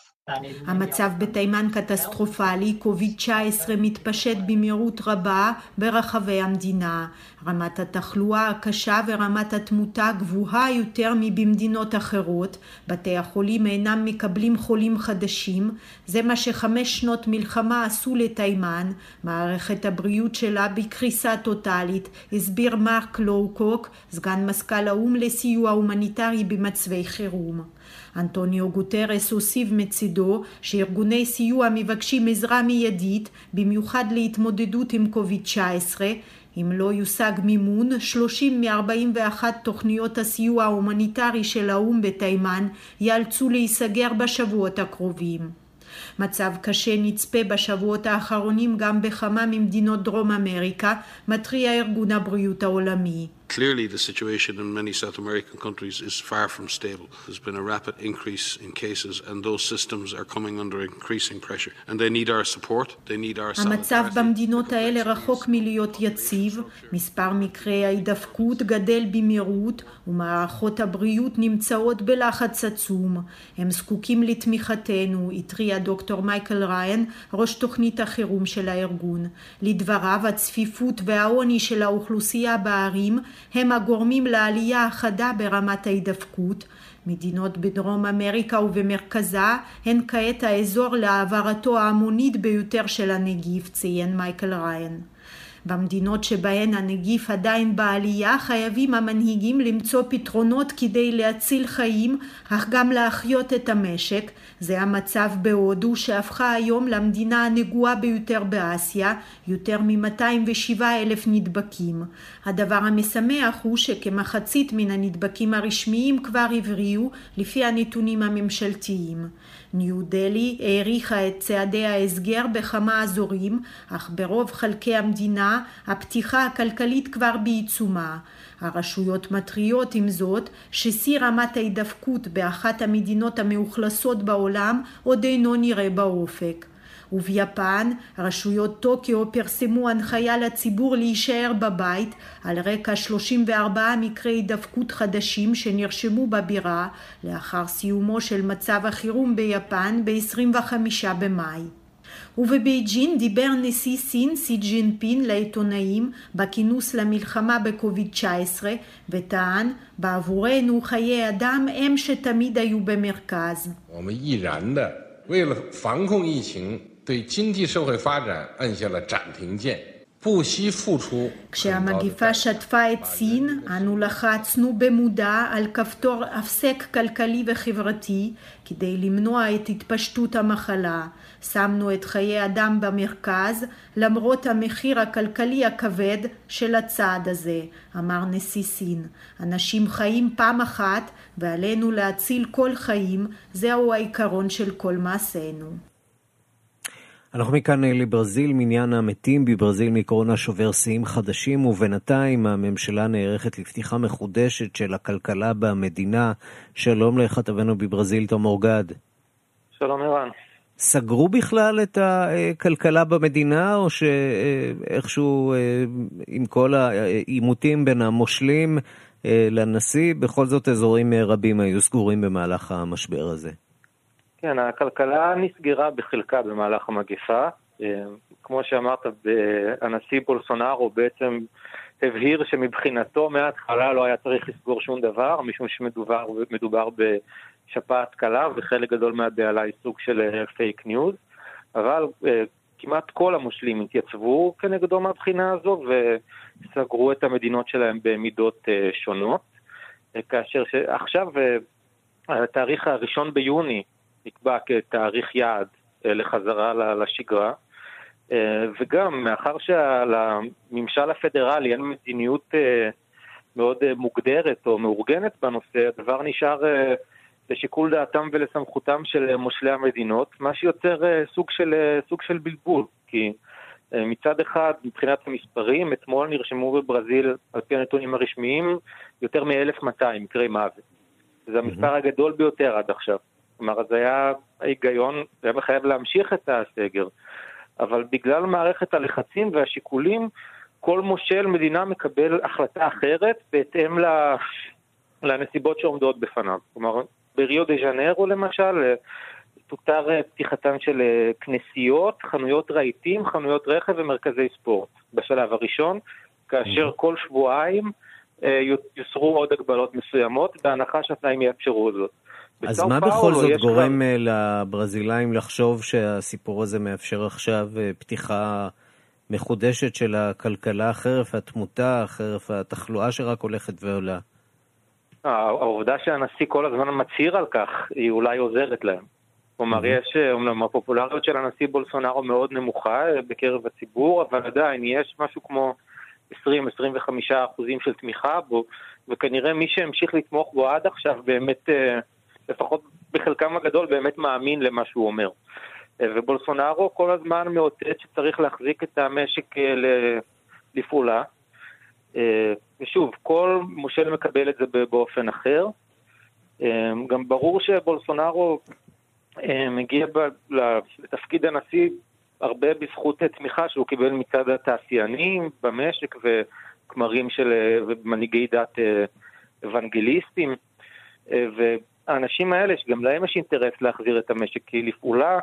המצב בתימן קטסטרופלי, קוביד-19 מתפשט במהירות רבה ברחבי המדינה. רמת התחלואה הקשה ורמת התמותה גבוהה יותר מבמדינות אחרות. בתי החולים אינם מקבלים חולים חדשים. זה מה שחמש שנות מלחמה עשו לתימן. מערכת הבריאות שלה בקריסה טוטאלית, הסביר מרק לואו-קוק, סגן מזכ"ל האו"ם לסיוע הומניטרי במצבי חירום. אנטוניו גוטרס הוסיף מצידו שארגוני סיוע מבקשים עזרה מיידית, במיוחד להתמודדות עם קוביד-19, אם לא יושג מימון, 30 מ-41 תוכניות הסיוע ההומניטרי של האו"ם בתימן ייאלצו להיסגר בשבועות הקרובים. מצב קשה נצפה בשבועות האחרונים גם בכמה ממדינות דרום אמריקה, מתריע ארגון הבריאות העולמי. Clearly, the situation in many South American countries is far from stable. There's been a rapid increase in cases, and those systems are coming under increasing pressure. And they need our support, they need our המצב במדינות האלה רחוק מלהיות יציב, מספר מקרי ההידפקות גדל במהירות, ומערכות הבריאות נמצאות בלחץ עצום. הם זקוקים לתמיכתנו, התריע דוקטור מייקל ריין, ראש תוכנית החירום של הארגון. לדבריו, הצפיפות והעוני של האוכלוסייה בערים הם הגורמים לעלייה החדה ברמת ההידפקות. מדינות בדרום אמריקה ובמרכזה הן כעת האזור להעברתו ההמונית ביותר של הנגיף, ציין מייקל ריין. במדינות שבהן הנגיף עדיין בעלייה חייבים המנהיגים למצוא פתרונות כדי להציל חיים אך גם להחיות את המשק. זה המצב בהודו שהפכה היום למדינה הנגועה ביותר באסיה, יותר מ-207 אלף נדבקים. הדבר המשמח הוא שכמחצית מן הנדבקים הרשמיים כבר הבריאו לפי הנתונים הממשלתיים. ניו דלי העריכה את צעדי ההסגר בכמה אזורים, אך ברוב חלקי המדינה הפתיחה הכלכלית כבר בעיצומה. הרשויות מתריעות עם זאת ששיא רמת ההידפקות באחת המדינות המאוכלסות בעולם עוד אינו נראה באופק. וביפן רשויות טוקיו פרסמו הנחיה לציבור להישאר בבית על רקע 34 מקרי הידפקות חדשים שנרשמו בבירה לאחר סיומו של מצב החירום ביפן ב-25 במאי. ובבייג'ין דיבר נשיא סין סי ג'ינפין לעיתונאים בכינוס למלחמה בקוביד-19 וטען בעבורנו חיי אדם הם שתמיד היו במרכז. 为了防控疫情 对经济社会发展按下了暂停键。 כשהמגיפה שטפה את סין, אנו לחצנו במודע על כפתור הפסק כלכלי וחברתי כדי למנוע את התפשטות המחלה. שמנו את חיי אדם במרכז, למרות המחיר הכלכלי הכבד של הצעד הזה, אמר נשיא סין. אנשים חיים פעם אחת, ועלינו להציל כל חיים, זהו העיקרון של כל מעשינו. אנחנו מכאן לברזיל, מניין המתים בברזיל מקורונה שובר שיאים חדשים, ובינתיים הממשלה נערכת לפתיחה מחודשת של הכלכלה במדינה. שלום לכתבנו בברזיל, תום אורגד. שלום ערן. סגרו בכלל את הכלכלה במדינה, או שאיכשהו עם כל העימותים בין המושלים לנשיא, בכל זאת אזורים רבים היו סגורים במהלך המשבר הזה? כן, הכלכלה נסגרה בחלקה במהלך המגפה. כמו שאמרת, הנשיא בולסונארו בעצם הבהיר שמבחינתו מההתחלה לא היה צריך לסגור שום דבר, משום שמדובר בשפעת קלה וחלק גדול מהבהלה היא סוג של פייק ניוז, אבל כמעט כל המושלים התייצבו כנגדו מהבחינה הזו וסגרו את המדינות שלהם במידות שונות, כאשר עכשיו התאריך הראשון ביוני נקבע כתאריך יעד לחזרה לשגרה. וגם, מאחר שלממשל הפדרלי אין מדיניות מאוד מוגדרת או מאורגנת בנושא, הדבר נשאר לשיקול דעתם ולסמכותם של מושלי המדינות, מה שיוצר סוג של, סוג של בלבול, כי מצד אחד, מבחינת המספרים, אתמול נרשמו בברזיל, על פי הנתונים הרשמיים, יותר מ-1,200 מקרי מוות. זה המספר הגדול ביותר עד עכשיו. כלומר, אז היה ההיגיון, היה מחייב להמשיך את הסגר. אבל בגלל מערכת הלחצים והשיקולים, כל מושל מדינה מקבל החלטה אחרת בהתאם לנסיבות שעומדות בפניו. כלומר, בריו דה ז'נרו למשל, תותר פתיחתן של כנסיות, חנויות רהיטים, חנויות רכב ומרכזי ספורט בשלב הראשון, כאשר כל שבועיים יוסרו עוד הגבלות מסוימות, בהנחה שהתנאים יאפשרו זאת. אז מה בכל זאת גורם כבר... לברזילאים לחשוב שהסיפור הזה מאפשר עכשיו פתיחה מחודשת של הכלכלה חרף התמותה, חרף התחלואה שרק הולכת ועולה? העובדה שהנשיא כל הזמן מצהיר על כך, היא אולי עוזרת להם. כלומר, יש, אומנם הפופולריות של הנשיא בולסונארו מאוד נמוכה בקרב הציבור, אבל עדיין יש משהו כמו 20-25 אחוזים של תמיכה בו, וכנראה מי שהמשיך לתמוך בו עד עכשיו באמת... לפחות בחלקם הגדול באמת מאמין למה שהוא אומר. ובולסונארו כל הזמן מאותת שצריך להחזיק את המשק לפעולה. ושוב, כל מושל מקבל את זה באופן אחר. גם ברור שבולסונארו מגיע לתפקיד הנשיא הרבה בזכות תמיכה שהוא קיבל מצד התעשיינים במשק וכמרים של מנהיגי דת אוונגליסטים. האנשים האלה, שגם להם יש אינטרס להחזיר את המשק לפעולה,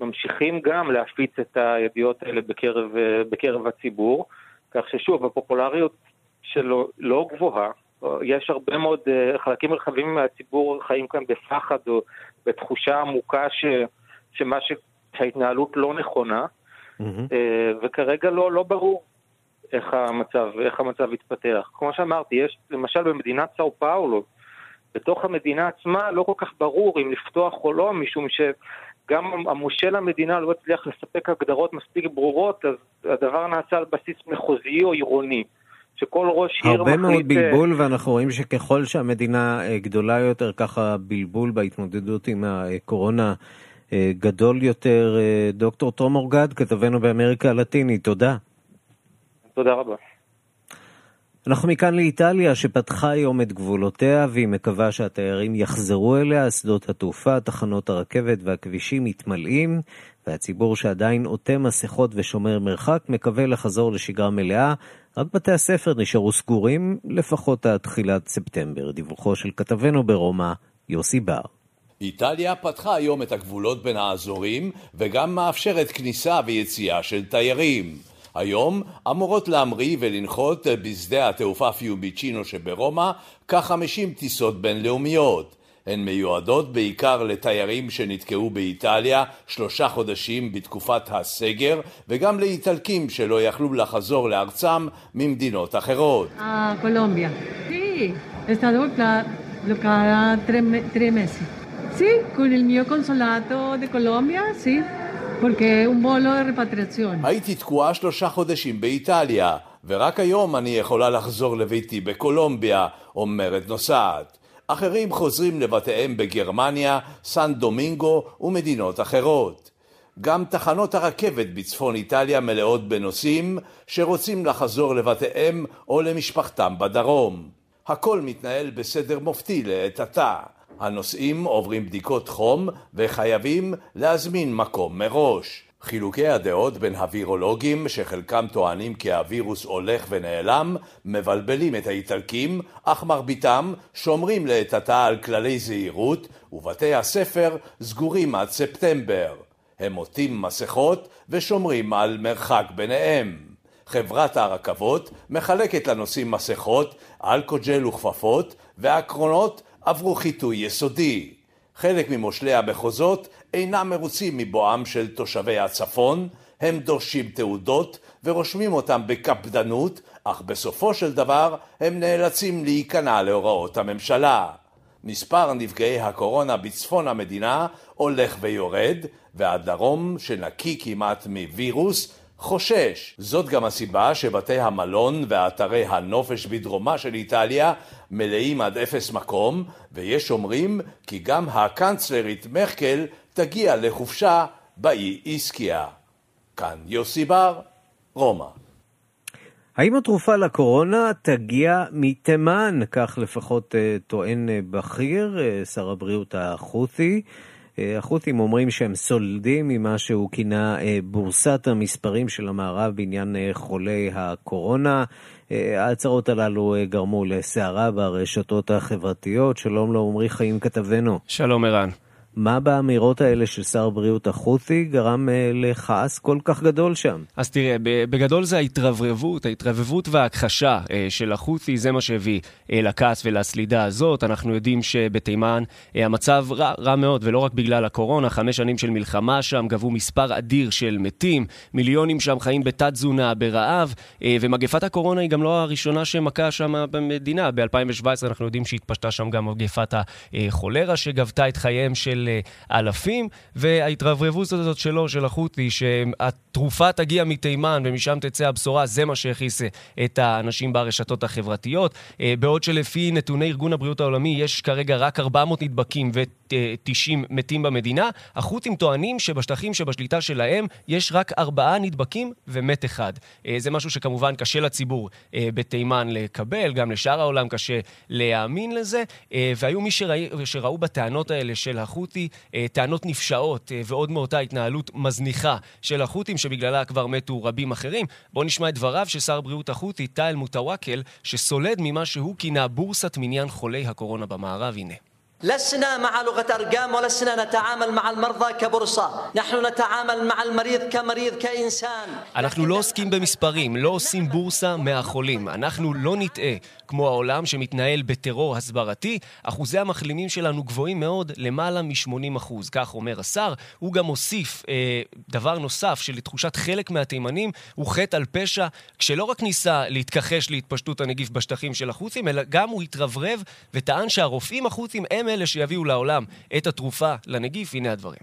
ממשיכים גם להפיץ את הידיעות האלה בקרב, בקרב הציבור, כך ששוב, הפופולריות שלו לא גבוהה, יש הרבה מאוד, חלקים רחבים מהציבור חיים כאן בפחד או בתחושה עמוקה ש, שמה שההתנהלות לא נכונה, mm-hmm. וכרגע לא, לא ברור איך המצב, איך המצב יתפתח. כמו שאמרתי, יש למשל במדינת סאו פאולו, בתוך המדינה עצמה לא כל כך ברור אם לפתוח או לא, משום שגם המושל המדינה לא הצליח לספק הגדרות מספיק ברורות, אז הדבר נעשה על בסיס מחוזי או עירוני. שכל ראש עיר מחליט... הרבה מאוד בלבול, ואנחנו רואים שככל שהמדינה גדולה יותר, ככה בלבול בהתמודדות עם הקורונה גדול יותר. דוקטור תום אורגד, כתבנו באמריקה הלטינית, תודה. תודה רבה. אנחנו מכאן לאיטליה, שפתחה היום את גבולותיה, והיא מקווה שהתיירים יחזרו אליה. שדות התעופה, תחנות הרכבת והכבישים מתמלאים, והציבור שעדיין עוטה מסכות ושומר מרחק מקווה לחזור לשגרה מלאה. רק בתי הספר נשארו סגורים, לפחות עד תחילת ספטמבר. דיווחו של כתבנו ברומא, יוסי בר. איטליה פתחה היום את הגבולות בין האזורים, וגם מאפשרת כניסה ויציאה של תיירים. היום אמורות להמריא ולנחות בשדה התעופה פיוביצ'ינו שברומא כ-50 טיסות בינלאומיות. הן מיועדות בעיקר לתיירים שנתקעו באיטליה שלושה חודשים בתקופת הסגר וגם לאיטלקים שלא יכלו לחזור לארצם ממדינות אחרות. קולומביה. Sí, con el mío consulato de Colombia, sí, הייתי תקועה שלושה חודשים באיטליה, ורק היום אני יכולה לחזור לביתי בקולומביה, אומרת נוסעת. אחרים חוזרים לבתיהם בגרמניה, סן דומינגו ומדינות אחרות. גם תחנות הרכבת בצפון איטליה מלאות בנוסעים שרוצים לחזור לבתיהם או למשפחתם בדרום. הכל מתנהל בסדר מופתי לעת עתה. הנוסעים עוברים בדיקות חום וחייבים להזמין מקום מראש. חילוקי הדעות בין הווירולוגים, שחלקם טוענים כי הווירוס הולך ונעלם, מבלבלים את האיטלקים, אך מרביתם שומרים לעת עתה על כללי זהירות, ובתי הספר סגורים עד ספטמבר. הם עוטים מסכות ושומרים על מרחק ביניהם. חברת הרכבות מחלקת לנוסעים מסכות, אלכוג'ל וכפפות, והקרונות עברו חיטוי יסודי. חלק ממושלי המחוזות אינם מרוצים מבואם של תושבי הצפון, הם דורשים תעודות ורושמים אותם בקפדנות, אך בסופו של דבר הם נאלצים להיכנע להוראות הממשלה. מספר נפגעי הקורונה בצפון המדינה הולך ויורד, והדרום, שנקי כמעט מווירוס, חושש. זאת גם הסיבה שבתי המלון ואתרי הנופש בדרומה של איטליה מלאים עד אפס מקום, ויש אומרים כי גם הקנצלרית מרקל תגיע לחופשה באי איסקיה. כאן יוסי בר, רומא. האם התרופה לקורונה תגיע מתימן? כך לפחות טוען בכיר, שר הבריאות החות'י. החות'ים אומרים שהם סולדים ממה שהוא כינה בורסת המספרים של המערב בעניין חולי הקורונה. ההצהרות הללו גרמו לסערה ברשתות החברתיות. שלום לעומרי חיים כתבנו. שלום ערן. מה באמירות האלה של שר הבריאות החות'י גרם לכעס כל כך גדול שם? אז תראה, בגדול זה ההתרברבות, ההתרבבות וההכחשה של החות'י, זה מה שהביא לכעס ולסלידה הזאת. אנחנו יודעים שבתימן המצב רע, רע מאוד, ולא רק בגלל הקורונה, חמש שנים של מלחמה שם, גבו מספר אדיר של מתים, מיליונים שם חיים בתת-תזונה, ברעב, ומגפת הקורונה היא גם לא הראשונה שמכה שם במדינה. ב-2017 אנחנו יודעים שהתפשטה שם גם מגפת החולרה שגבתה את חייהם של אלפים, וההתרברבות הזאת שלו, של החות'י, שהתרופה תגיע מתימן ומשם תצא הבשורה, זה מה שהכיס את האנשים ברשתות החברתיות. בעוד שלפי נתוני ארגון הבריאות העולמי יש כרגע רק 400 נדבקים ו-90 מתים במדינה, החות'ים טוענים שבשטחים שבשליטה שלהם יש רק 4 נדבקים ומת אחד. זה משהו שכמובן קשה לציבור בתימן לקבל, גם לשאר העולם קשה להאמין לזה, והיו מי שראו, שראו בטענות האלה של החות'ים טענות נפשעות ועוד מאותה התנהלות מזניחה של החות'ים שבגללה כבר מתו רבים אחרים. בואו נשמע את דבריו של שר בריאות החות'י, טייל מוטוואקל, שסולד ממה שהוא כינה בורסת מניין חולי הקורונה במערב. הנה. لسنا مع لغة أرقام ولسنا نتعامل مع المرضى كبورصة نحن نتعامل مع المريض كمريض كإنسان אנחנו לא עוסקים במספרים, לא עושים בורסה מהחולים. אנחנו לא נטעה. כמו העולם שמתנהל בטרור הסברתי, אחוזי המחלימים שלנו גבוהים מאוד, למעלה מ-80 אחוז. כך אומר השר. הוא גם הוסיף אה, דבר נוסף, שלתחושת חלק מהתימנים הוא חטא על פשע, כשלא רק ניסה להתכחש להתפשטות הנגיף בשטחים של החות'ים, אלא גם הוא התרברב וטען שהרופאים החות'ים הם אלה שיביאו לעולם את התרופה לנגיף, הנה הדברים.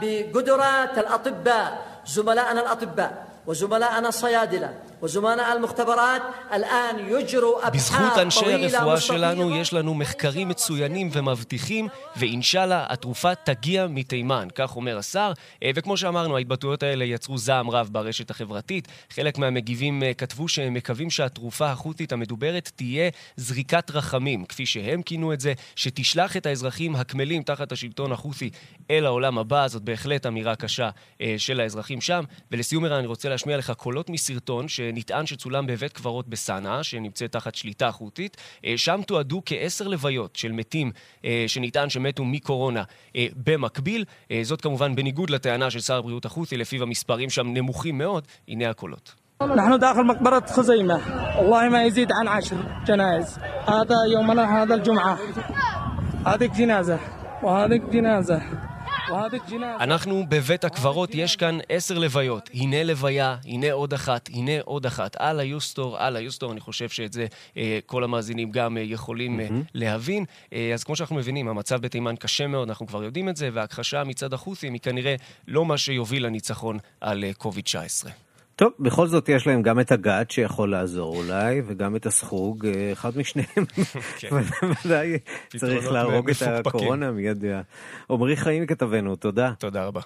בגדרת אל-אטיבה, זומלאן אל-אטיבה. الأطباء وزملائنا الصيادلة وزملاء المختبرات الآن يجروا أبحاث בזכות אנשי הרפואה שלנו יש לנו מחקרים מצוינים ומבטיחים, ואינשאללה התרופה תגיע מתימן, כך אומר השר. וכמו שאמרנו, ההתבטאויות האלה יצרו זעם רב ברשת החברתית. חלק מהמגיבים כתבו שהם מקווים שהתרופה החות'ית המדוברת תהיה זריקת רחמים, כפי שהם כינו את זה, שתשלח את האזרחים הקמלים תחת השלטון החות'י אל העולם הבא. זאת בהחלט אמירה קשה של האזרחים שם. ולסיום אני רוצה להשמיע לך קולות מסרטון שנטען שצולם בבית קברות בסנאה, שנמצאת תחת שליטה חות'ית. שם תועדו כעשר לוויות של מתים שנטען שמתו מקורונה במקביל. זאת כמובן בניגוד לטענה של שר הבריאות החות'י, לפיו המספרים שם נמוכים מאוד. הנה הקולות. نحن داخل مقبرة خزيمة والله ما يزيد عن عشر جنائز هذا يومنا هذا الجمعة هذيك جنازة وهذيك جنازة אנחנו בבית הקברות, יש כאן עשר לוויות. הנה לוויה, הנה עוד אחת, הנה עוד אחת. אללה יוסטור, אללה יוסטור, אני חושב שאת זה אה, כל המאזינים גם אה, יכולים אה, להבין. אז כמו שאנחנו מבינים, המצב בתימן קשה מאוד, אנחנו כבר יודעים את זה, וההכחשה מצד החות'ים היא כנראה לא מה שיוביל לניצחון על קוביד-19. טוב, בכל זאת יש להם גם את הגת שיכול לעזור אולי, וגם את הסחוג, אחד משניהם. כן. ודאי צריך להרוג את הקורונה מיד. עמרי חיים כתבנו, תודה. תודה רבה.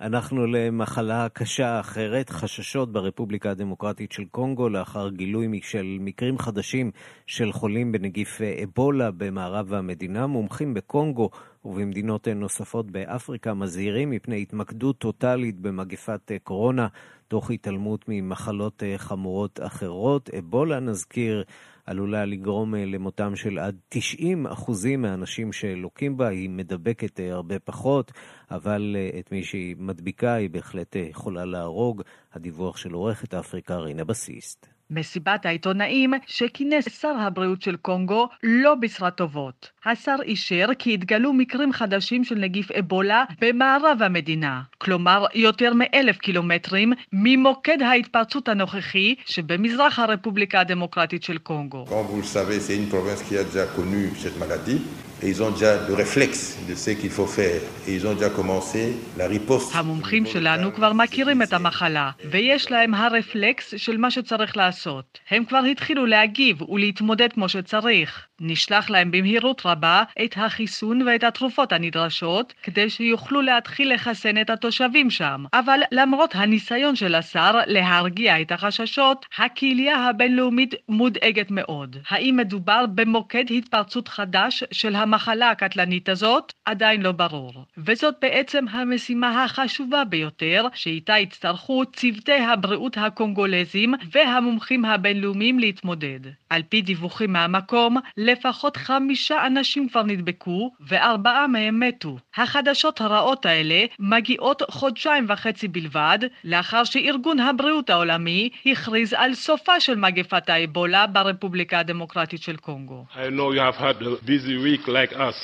אנחנו למחלה קשה אחרת, חששות ברפובליקה הדמוקרטית של קונגו לאחר גילוי של מקרים חדשים של חולים בנגיף אבולה במערב המדינה. מומחים בקונגו ובמדינות נוספות באפריקה מזהירים מפני התמקדות טוטאלית במגפת קורונה, תוך התעלמות ממחלות חמורות אחרות. אבולה, נזכיר, עלולה לגרום למותם של עד 90 אחוזים מהאנשים שלוקים בה. היא מדבקת הרבה פחות, אבל את מי שהיא מדביקה היא בהחלט יכולה להרוג. הדיווח של עורכת אפריקה רינה בסיסט. מסיבת העיתונאים שכינס שר הבריאות של קונגו לא בשרת טובות. השר אישר כי התגלו מקרים חדשים של נגיף אבולה במערב המדינה, כלומר יותר מאלף קילומטרים ממוקד ההתפרצות הנוכחי שבמזרח הרפובליקה הדמוקרטית של קונגו. et ils ont déjà le réflexe de ce qu'il faut faire, et ils ont déjà commencé la riposte. המומחים שלנו כבר מכירים את המחלה, ויש להם הרפלקס של מה שצריך לעשות. הם כבר התחילו להגיב ולהתמודד כמו שצריך. נשלח להם במהירות רבה את החיסון ואת התרופות הנדרשות, כדי שיוכלו להתחיל לחסן את התושבים שם. אבל למרות הניסיון של השר להרגיע את החששות, הקהילייה הבינלאומית מודאגת מאוד. האם מדובר במוקד התפרצות חדש של המחלה הקטלנית הזאת? עדיין לא ברור. וזאת בעצם המשימה החשובה ביותר, שאיתה יצטרכו צוותי הבריאות הקונגולזים והמומחים הבינלאומיים להתמודד. על פי דיווחים מהמקום, לפחות חמישה אנשים כבר נדבקו וארבעה מהם מתו. החדשות הרעות האלה מגיעות חודשיים וחצי בלבד לאחר שארגון הבריאות העולמי הכריז על סופה של מגפת האבולה ברפובליקה הדמוקרטית של קונגו. Like us.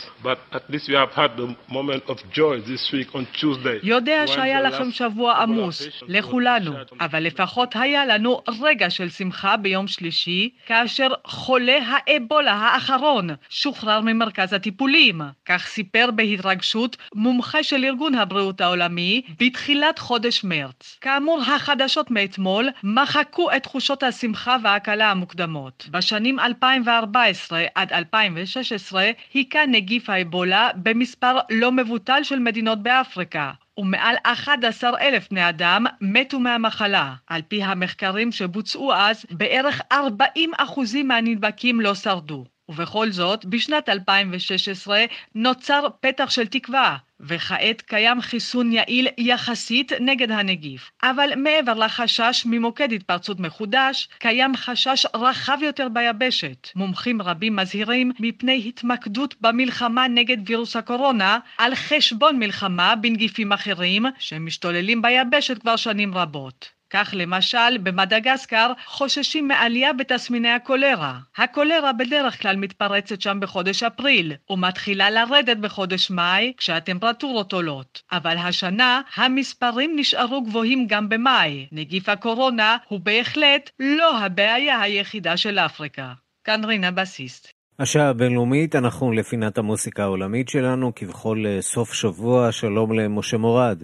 יודע שהיה לכם שבוע עמוס, לכולנו, אבל לפחות היה לנו רגע של שמחה ביום שלישי, כאשר חולה האבולה האחרון שוחרר ממרכז הטיפולים. כך סיפר בהתרגשות מומחה של ארגון הבריאות העולמי בתחילת חודש מרץ. כאמור, החדשות מאתמול מחקו את תחושות השמחה וההקלה המוקדמות. בשנים 2014 עד 2016 היכה נגיף האבולה במספר לא מבוטל של מדינות באפריקה. ומעל 11 אלף בני אדם מתו מהמחלה. על פי המחקרים שבוצעו אז, בערך 40 אחוזים מהנדבקים לא שרדו. ובכל זאת, בשנת 2016 נוצר פתח של תקווה, וכעת קיים חיסון יעיל יחסית נגד הנגיף. אבל מעבר לחשש ממוקד התפרצות מחודש, קיים חשש רחב יותר ביבשת. מומחים רבים מזהירים מפני התמקדות במלחמה נגד וירוס הקורונה על חשבון מלחמה בנגיפים אחרים שמשתוללים ביבשת כבר שנים רבות. כך למשל, במדגסקר חוששים מעלייה בתסמיני הקולרה. הקולרה בדרך כלל מתפרצת שם בחודש אפריל, ומתחילה לרדת בחודש מאי, כשהטמפרטורות עולות. אבל השנה המספרים נשארו גבוהים גם במאי. נגיף הקורונה הוא בהחלט לא הבעיה היחידה של אפריקה. כאן רינה בסיסט. השעה הבינלאומית, אנחנו לפינת המוסיקה העולמית שלנו, כבכל סוף שבוע, שלום למשה מורד.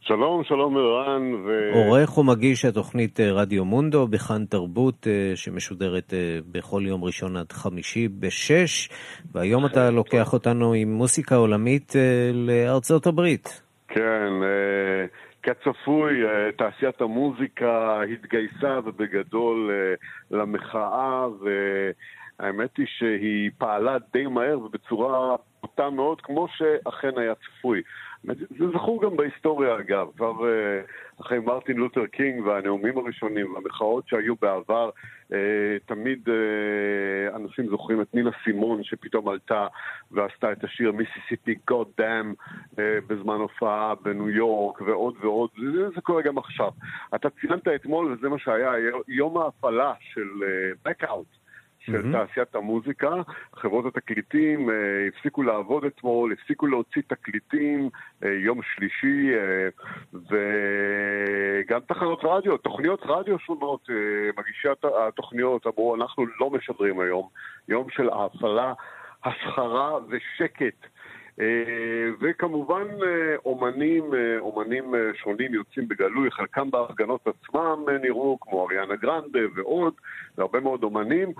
שלום, שלום ערן. ו... עורך ומגיש התוכנית אה, רדיו מונדו בכאן תרבות, אה, שמשודרת אה, בכל יום ראשון עד חמישי בשש, והיום אתה לוקח אותנו עם מוסיקה עולמית לארצות הברית. כן, כצפוי, תעשיית המוזיקה התגייסה ובגדול למחאה, והאמת היא שהיא פעלה די מהר ובצורה בוטה מאוד, כמו שאכן היה צפוי. זה זכור גם בהיסטוריה אגב, כבר uh, אחרי מרטין לותר קינג והנאומים הראשונים והמחאות שהיו בעבר, uh, תמיד uh, אנשים זוכרים את נינה סימון שפתאום עלתה ועשתה את השיר מיסיסיפי גוד דאם בזמן הופעה בניו יורק ועוד ועוד, זה, קורה גם עכשיו. אתה ציינת אתמול, וזה מה שהיה, יום ההפעלה של Back. של mm-hmm. תעשיית המוזיקה. חברות התקליטים אה, הפסיקו לעבוד אתמול, הפסיקו להוציא תקליטים אה, יום שלישי, אה, וגם תחנות רדיו, תוכניות רדיו שונות, אה, מגישי התוכניות אמרו, אנחנו לא משדרים היום. יום של הפעלה, הסחרה ושקט. אה, וכמובן אה, אומנים, אה, אומנים שונים יוצאים בגלוי, חלקם בהפגנות עצמם נראו, כמו אריאנה גרנדה ועוד, והרבה מאוד אומנים,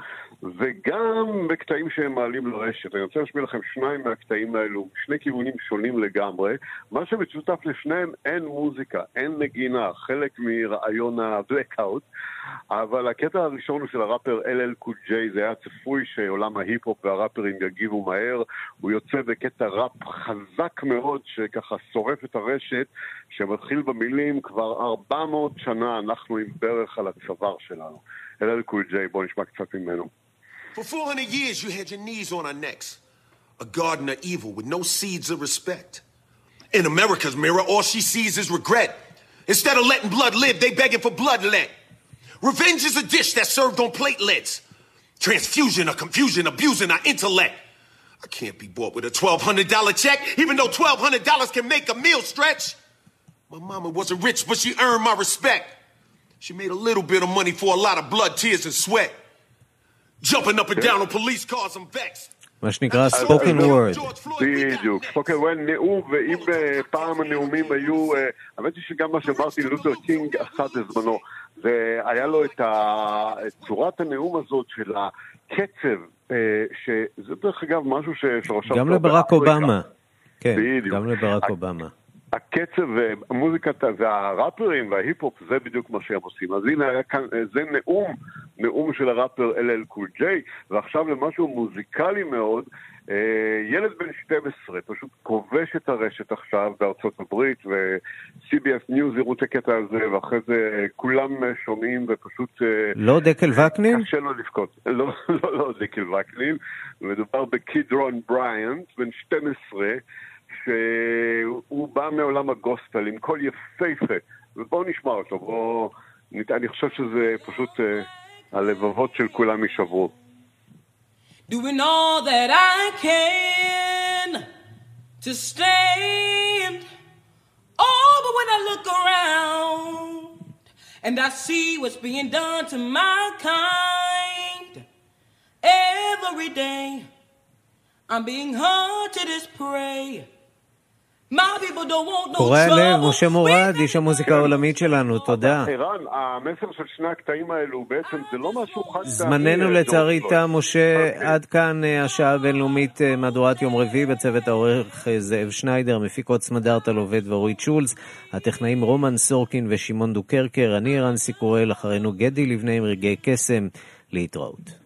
וגם בקטעים שהם מעלים לרשת. אני רוצה להשמיע לכם שניים מהקטעים האלו, שני כיוונים שונים לגמרי. מה שמשותף לשניהם, אין מוזיקה, אין נגינה, חלק מרעיון ה-blackout, אבל הקטע הראשון הוא של הראפר LL Cool J, זה היה צפוי שעולם ההיפ-הופ והראפרים יגיבו מהר, הוא יוצא בקטע ראפ חזק מאוד שככה שורף את הרשת, שמתחיל במילים כבר 400 שנה אנחנו עם ברך על הצוואר שלנו. LL קול ג'יי, בואו נשמע קצת ממנו. For 400 years you had your knees on our necks, a garden of evil with no seeds of respect. In America's mirror, all she sees is regret. Instead of letting blood live, they begging for bloodlet. Revenge is a dish that's served on platelets. Transfusion of confusion, abusing our intellect. I can't be bought with a $1,200 check, even though $1,200 can make a meal stretch. My mama wasn't rich, but she earned my respect. She made a little bit of money for a lot of blood, tears, and sweat. Jumping up and down on police cars, I'm vexed. מה שנקרא ספוקן וורד. בדיוק, ספוקן וורד, נאום, ואם פעם הנאומים היו, האמת היא שגם מה שמרטין לותר קינג עשה בזמנו, והיה לו את צורת הנאום הזאת של הקצב, שזה דרך אגב משהו שרשם... גם לברק אובמה. כן, גם לברק אובמה. הקצב, המוזיקה והראפרים וההיפ-הופ, זה בדיוק מה שהם עושים. אז הנה היה כאן, זה נאום, נאום של הראפר LL Cool J, ועכשיו למשהו מוזיקלי מאוד, אה, ילד בן 12 פשוט כובש את הרשת עכשיו בארצות הברית, ו-CBS News הראו את הקטע הזה, ואחרי זה כולם שומעים ופשוט... אה, לא דקל וקנין? קשה לו לבכות. לא, לא, לא דקל וקנין, מדובר בקיד רון בריאנט, בן 12, שהוא בא מעולם הגוספל עם קול יפהפה, ובואו נשמע אותו, בואו... אני חושב שזה פשוט uh, הלבבות של כולם יישברו. Doing all that I can to stand. Oh, but when I look around and I see what's being done to my kind every day, I'm being hunted as prey. קורא הלב, משה מורד, איש המוזיקה העולמית שלנו, תודה. ערן, המסר של שני הקטעים האלו בעצם זה לא משהו חד פעמי. זמננו לצערי תם, משה, עד כאן אה, השעה הבינלאומית אה, מהדורת יום רביעי בצוות העורך אה, זאב שניידר, מפיקות סמדארטה עובד ואורית שולץ, הטכנאים רומן סורקין ושמעון דוקרקר, אני ערן סיקורל, אחרינו גדי לבנה עם רגעי קסם, להתראות.